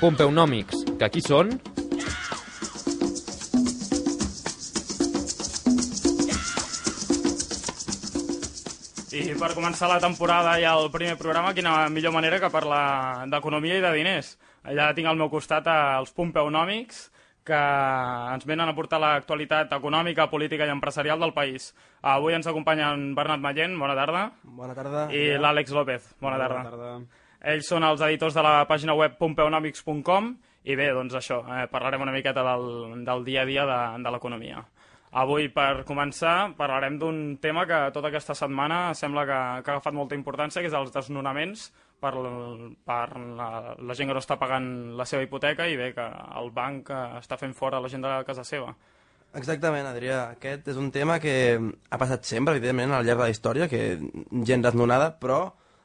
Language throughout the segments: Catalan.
Pompeunòmics, que aquí són... I per començar la temporada i el primer programa, quina millor manera que parlar d'economia i de diners. Allà tinc al meu costat els Pompeunòmics, que ens venen a portar l'actualitat econòmica, política i empresarial del país. Avui ens acompanyen Bernat Mallent, bona tarda. Bona tarda. I l'Àlex López, bona, Bona tarda. tarda. Ells són els editors de la pàgina web pompeonomics.com i bé, doncs això, eh, parlarem una miqueta del, del dia a dia de, de l'economia. Avui, per començar, parlarem d'un tema que tota aquesta setmana sembla que, que ha agafat molta importància, que és els desnonaments per, per la, la gent que no està pagant la seva hipoteca i bé, que el banc està fent fora la gent de casa seva. Exactament, Adrià. Aquest és un tema que ha passat sempre, evidentment, al llarg de la història, que gent desnonada, però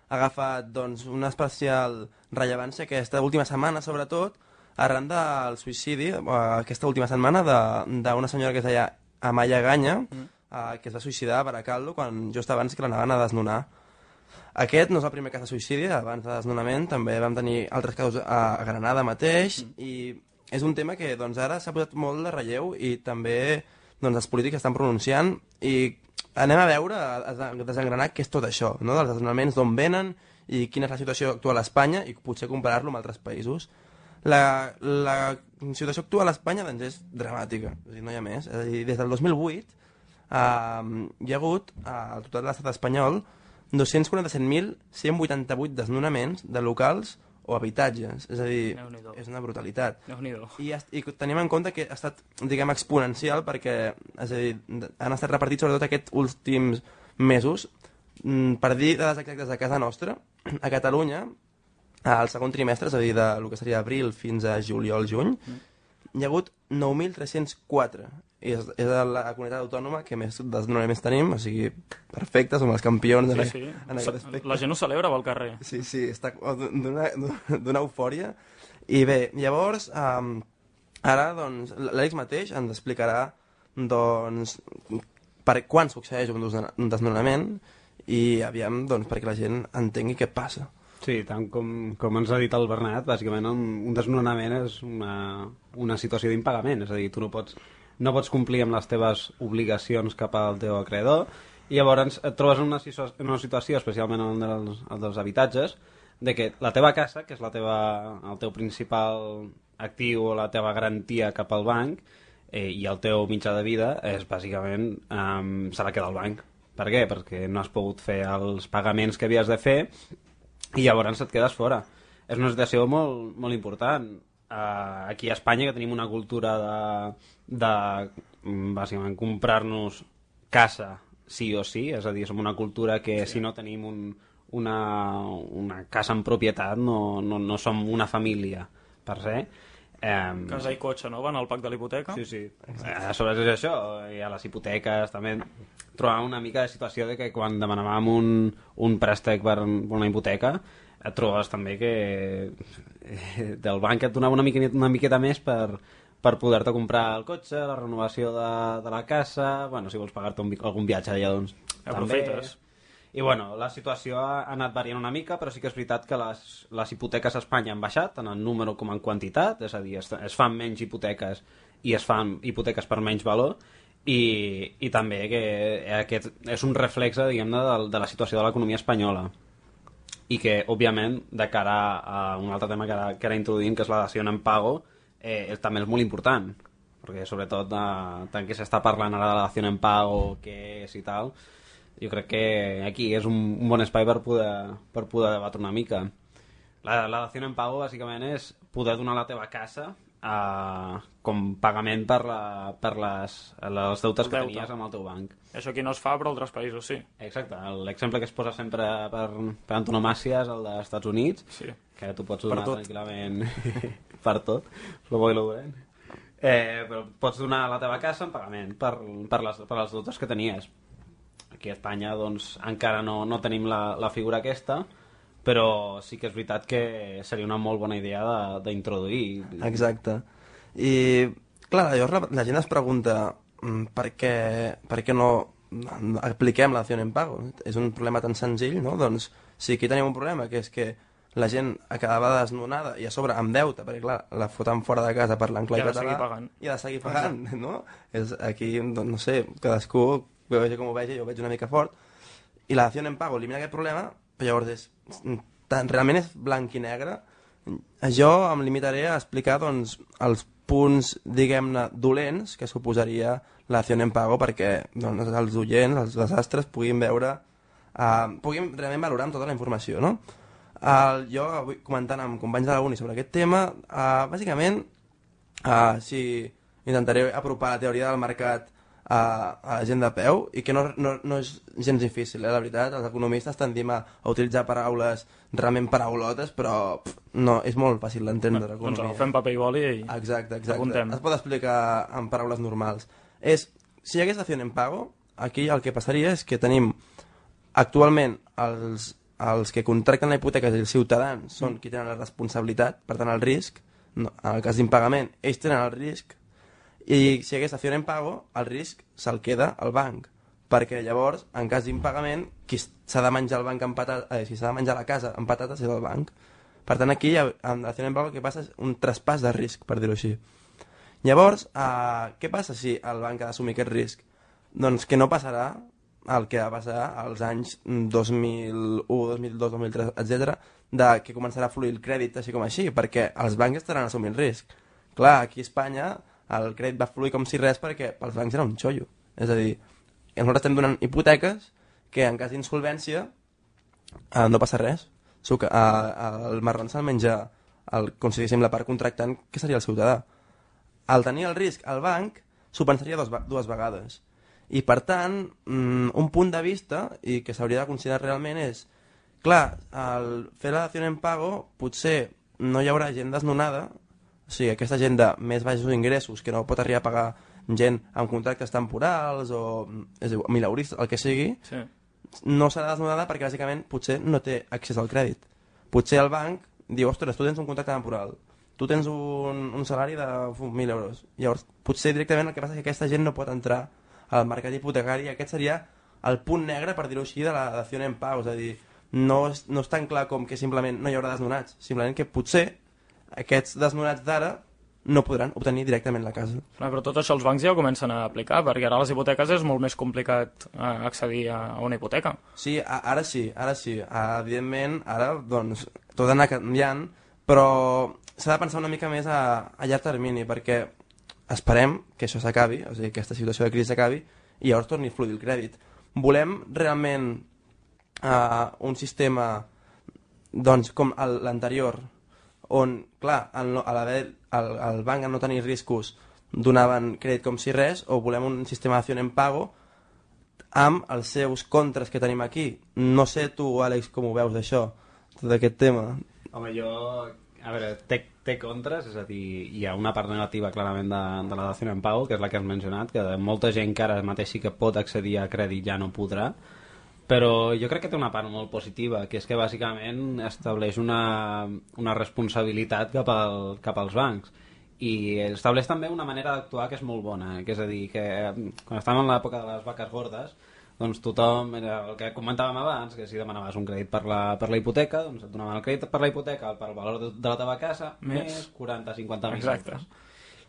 agafat doncs, una especial rellevància aquesta última setmana, sobretot, arran del suïcidi, eh, aquesta última setmana, d'una senyora que es deia Amaya Ganya, eh, que es va suïcidar a Baracaldo quan just abans que l'anaven a desnonar. Aquest no és el primer cas de suïcidi, abans de desnonament també vam tenir altres casos a Granada mateix i és un tema que doncs, ara s'ha posat molt de relleu i també doncs, els polítics estan pronunciant i anem a veure, a desengranar què és tot això, no? dels desnonaments, d'on venen i quina és la situació actual a Espanya i potser comparar-lo amb altres països. La, la situació actual a Espanya doncs, és dramàtica, és dir, no hi ha més. És dir, des del 2008 eh, hi ha hagut, eh, al total de l'estat espanyol, 247.188 desnonaments de locals o habitatges. És a dir, Déu-n'hi-do. és una brutalitat. Déu-n'hi-do. I, I tenim en compte que ha estat, diguem, exponencial perquè és a dir, han estat repartits sobretot aquests últims mesos. Mm, Per dir dades exactes de casa nostra, a Catalunya, al segon trimestre, és a dir, de lo que seria abril fins a juliol-juny, hi ha hagut 9.304. I és, és la comunitat autònoma que més desnonaments tenim, o sigui, perfecte, som els campions en, Sí, sí. en aquest aspecte. La gent ho celebra pel carrer. Sí, sí, està d'una d'una eufòria. I bé, llavors, um, ara, doncs, l'Àlex mateix ens explicarà, doncs, per quan succeeix un desnonament i aviam, doncs, perquè la gent entengui què passa. Sí, tant com, com ens ha dit el Bernat, bàsicament un, un desnonament és una, una situació d'impagament, és a dir, tu no pots, no pots complir amb les teves obligacions cap al teu acreedor i llavors et trobes en una, en una situació, especialment en el dels, el dels habitatges, de que la teva casa, que és la teva, el teu principal actiu o la teva garantia cap al banc, eh, i el teu mitjà de vida és bàsicament um, se la queda al banc. Per què? Perquè no has pogut fer els pagaments que havies de fer i llavors et quedes fora. És una situació molt, molt important. Uh, aquí a Espanya, que tenim una cultura de, de mm, bàsicament, comprar-nos casa sí o sí, és a dir, som una cultura que sí. si no tenim un, una, una casa en propietat no, no, no som una família per se. Um, Casa i cotxe, no? Van al pack de l'hipoteca? Sí, sí. Eh, sobre és això, i a les hipoteques també trobàvem una mica de situació de que quan demanàvem un, un préstec per una hipoteca et trobes també que eh, del banc et donava una miqueta, una miqueta més per, per poder-te comprar el cotxe, la renovació de, de la casa, bueno, si vols pagar-te algun viatge allà, doncs Aprofites. I bueno, la situació ha anat variant una mica, però sí que és veritat que les, les hipoteques a Espanya han baixat, tant en número com en quantitat, és a dir, es, es fan menys hipoteques i es fan hipoteques per menys valor, i, i també que aquest és un reflexe, diguem-ne, de, de la situació de l'economia espanyola i que, òbviament, de cara a un altre tema que ara, que ara introduïm, que és la dació en pago, eh, és- també és molt important, perquè sobretot eh, tant que s'està parlant ara de la dació en pago, què és i tal, jo crec que aquí és un, un bon espai per poder, per poder debatre una mica. La, la dació en pago, bàsicament, és poder donar la teva casa eh, com pagament per, la, per les, les deutes que tenies amb el teu banc. Això aquí no es fa, però altres països sí. Exacte, l'exemple que es posa sempre per, per antonomàcia és el dels Estats Units, Sí. que tu pots donar tranquil·lament per tot, lo bo i lo dolent. Eh, però pots donar la teva casa en pagament per, per, les, per les deutes que tenies. Aquí a Espanya doncs, encara no, no tenim la, la figura aquesta, però sí que és veritat que seria una molt bona idea de- d'introduir. Exacte. I, clar, llavors la, la gent es pregunta mm, per què, per què no apliquem la dació en pago. És un problema tan senzill, no? Doncs sí, aquí tenim un problema, que és que la gent acabava desnonada i a sobre amb deute, perquè clar, la foten fora de casa per l'enclar I ha de català seguir pagant. i ha de seguir pagant, no? És, aquí, doncs, no sé, cadascú vegi com ho vegi, jo ho veig una mica fort, i la dació en pago elimina aquest problema, però llavors és, tan, realment és blanc i negre. Jo em limitaré a explicar doncs, els punts, diguem-ne, dolents que suposaria la dació en pago perquè doncs, els oients, els desastres, puguin veure, uh, puguin realment valorar tota la informació, no? Uh, jo, avui, comentant amb companys de la uni sobre aquest tema, uh, bàsicament, uh, si intentaré apropar la teoria del mercat a, a gent de peu i que no, no, no és gens difícil, eh, la veritat. Els economistes tendim a, a utilitzar paraules realment paraulotes, però pff, no, és molt fàcil d'entendre Doncs agafem paper i boli i... Exacte, exacte. Apuntem. Es pot explicar en paraules normals. És, si hi hagués dació en pago, aquí el que passaria és que tenim actualment els, els que contracten la hipoteca, els ciutadans, són qui tenen la responsabilitat, per tant el risc, no, en el cas d'impagament, ells tenen el risc, i si hagués dació en pago, el risc se'l queda al banc, perquè llavors, en cas d'impagament, qui s'ha de menjar el banc amb patates, eh, si s'ha de menjar la casa amb patates és el banc. Per tant, aquí, amb dació en pago, el que passa és un traspàs de risc, per dir-ho així. Llavors, eh, què passa si el banc ha d'assumir aquest risc? Doncs que no passarà el que va passar als anys 2001, 2002, 2003, etc, de que començarà a fluir el crèdit així com així, perquè els bancs estaran assumint risc. Clar, aquí a Espanya el crèdit va fluir com si res perquè pels bancs era un xollo. És a dir, nosaltres estem donant hipoteques que en cas d'insolvència eh, no passa res. So que, eh, el marrón se'l menja el, com si diguéssim la part contractant, que seria el ciutadà. Al tenir el risc al banc, s'ho pensaria dos, dues vegades. I per tant, mm, un punt de vista, i que s'hauria de considerar realment és, clar, al fer la dació en pago, potser no hi haurà gent desnonada, o sigui, aquesta gent de més baixos ingressos que no pot arribar a pagar gent amb contractes temporals o és dir, mileuristes, el que sigui, Sí. no serà desnonada perquè bàsicament potser no té accés al crèdit. Potser el banc diu, ostres, tu tens un contracte temporal, tu tens un, un salari de uf, 1.000 euros. Llavors, potser directament el que passa és que aquesta gent no pot entrar al mercat hipotecari i aquest seria el punt negre, per dir-ho així, de la dació en pau. És a dir, no és, no és tan clar com que simplement no hi haurà desnonats, simplement que potser aquests desnonats d'ara no podran obtenir directament la casa. No, però tot això els bancs ja ho comencen a aplicar, perquè ara les hipoteques és molt més complicat eh, accedir a una hipoteca. Sí, a, ara sí, ara sí. Ah, evidentment, ara doncs, tot ha d'anar canviant, però s'ha de pensar una mica més a, a llarg termini, perquè esperem que això s'acabi, o sigui, que aquesta situació de crisi s'acabi, i llavors torni a fluir el crèdit. Volem realment uh, un sistema doncs, com l'anterior, on, clar, al, el, el banc no tenir riscos donaven crèdit com si res, o volem un sistema d'acció en pago amb els seus contres que tenim aquí. No sé tu, Àlex, com ho veus d'això, d'aquest tema. Home, jo... A veure, té, té contres, és a dir, hi ha una part negativa clarament de, de la dació en pago, que és la que has mencionat, que molta gent que ara mateix sí que pot accedir a crèdit ja no podrà, però jo crec que té una part molt positiva, que és que bàsicament estableix una, una responsabilitat cap, al, cap als bancs i estableix també una manera d'actuar que és molt bona, que és a dir, que eh, quan estàvem en l'època de les vaques gordes, doncs tothom, era el que comentàvem abans, que si demanaves un crèdit per la, per la hipoteca, doncs et donaven el crèdit per la hipoteca, per el valor de, de la teva casa, Més. més 40-50 mil Exacte. euros.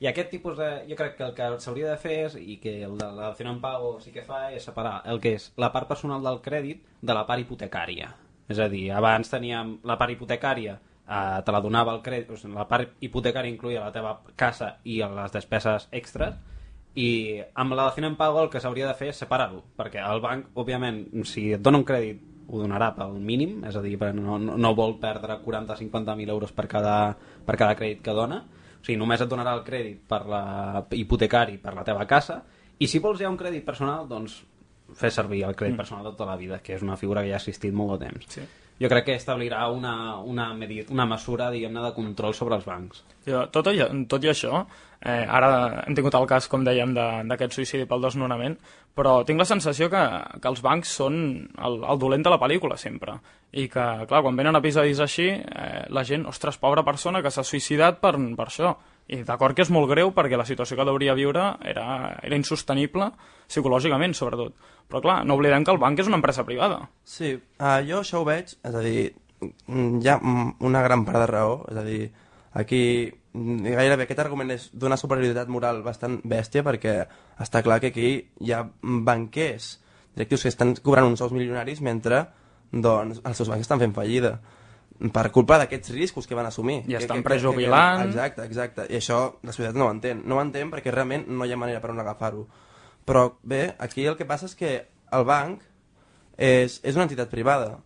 I aquest tipus de... Jo crec que el que s'hauria de fer és, i que el de la dació en pago sí que fa, és separar el que és la part personal del crèdit de la part hipotecària. És a dir, abans teníem la part hipotecària, eh, te la donava el crèdit, o sigui, la part hipotecària incluïa la teva casa i les despeses extres, i amb la dació en pago el que s'hauria de fer és separar-ho, perquè el banc, òbviament, si et dona un crèdit ho donarà pel mínim, és a dir, no, no, vol perdre 40-50.000 euros per cada, per cada crèdit que dona, sigui, només et donarà el crèdit per la hipotecari per la teva casa, i si vols ja un crèdit personal, doncs fer servir el crèdit personal de tota la vida, que és una figura que ja ha existit molt de temps. Sí. Jo crec que establirà una, una, medi- una mesura, diguem-ne, de control sobre els bancs. Jo, tot, i, tot i això, eh, ara hem tingut el cas, com dèiem, d'aquest suïcidi pel desnonament, però tinc la sensació que, que els bancs són el, el dolent de la pel·lícula sempre. I que, clar, quan venen episodis així, eh, la gent, ostres, pobra persona que s'ha suïcidat per, per això. I d'acord que és molt greu perquè la situació que hauria viure era, era insostenible, psicològicament, sobretot. Però, clar, no oblidem que el banc és una empresa privada. Sí, uh, jo això ho veig, és a dir, mm, hi ha una gran part de raó, és a dir, aquí mm, gairebé aquest argument és d'una superioritat moral bastant bèstia perquè està clar que aquí hi ha banquers, directius que estan cobrant uns sous milionaris mentre doncs, els seus bancs estan fent fallida per culpa d'aquests riscos que van assumir. I que, estan que, prejubilant. Que, que, exacte, exacte. I això la societat no ho entén. No ho entén perquè realment no hi ha manera per on agafar-ho. Però bé, aquí el que passa és que el banc és, és una entitat privada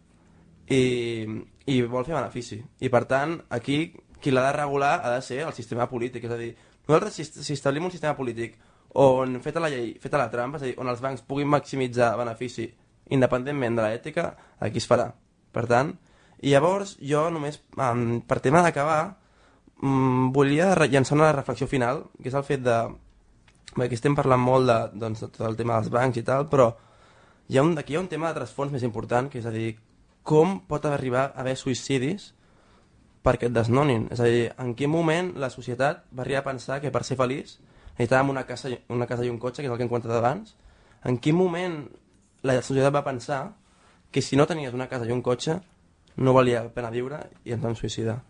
i, i vol fer benefici. I per tant, aquí qui l'ha de regular ha de ser el sistema polític. És a dir, nosaltres si, si establim un sistema polític on, feta la llei, feta la trampa, és a dir, on els bancs puguin maximitzar benefici independentment de l'ètica, aquí es farà. Per tant, i llavors jo només, um, per tema d'acabar, um, volia llançar una reflexió final, que és el fet de... Bé, aquí estem parlant molt de, doncs, de tot el tema dels bancs i tal, però hi ha un, aquí hi ha un tema de trasfons més important, que és a dir, com pot arribar a haver suïcidis perquè et desnonin? És a dir, en quin moment la societat va arribar a pensar que per ser feliç necessitàvem una casa, una casa i un cotxe, que és el que hem comentat abans? En quin moment la societat va pensar que si no tenies una casa i un cotxe no valia la pena viure i ens vam suïcidar?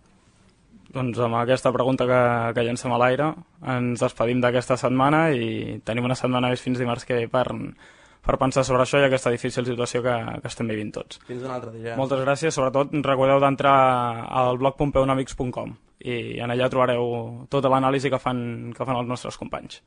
Doncs amb aquesta pregunta que, que llancem a l'aire ens despedim d'aquesta setmana i tenim una setmana més fins dimarts que ve per, per pensar sobre això i aquesta difícil situació que, que estem vivint tots. Fins un altre dia. Moltes gràcies, sobretot recordeu d'entrar al blog pompeunomics.com i en allà trobareu tota l'anàlisi que fan, que fan els nostres companys.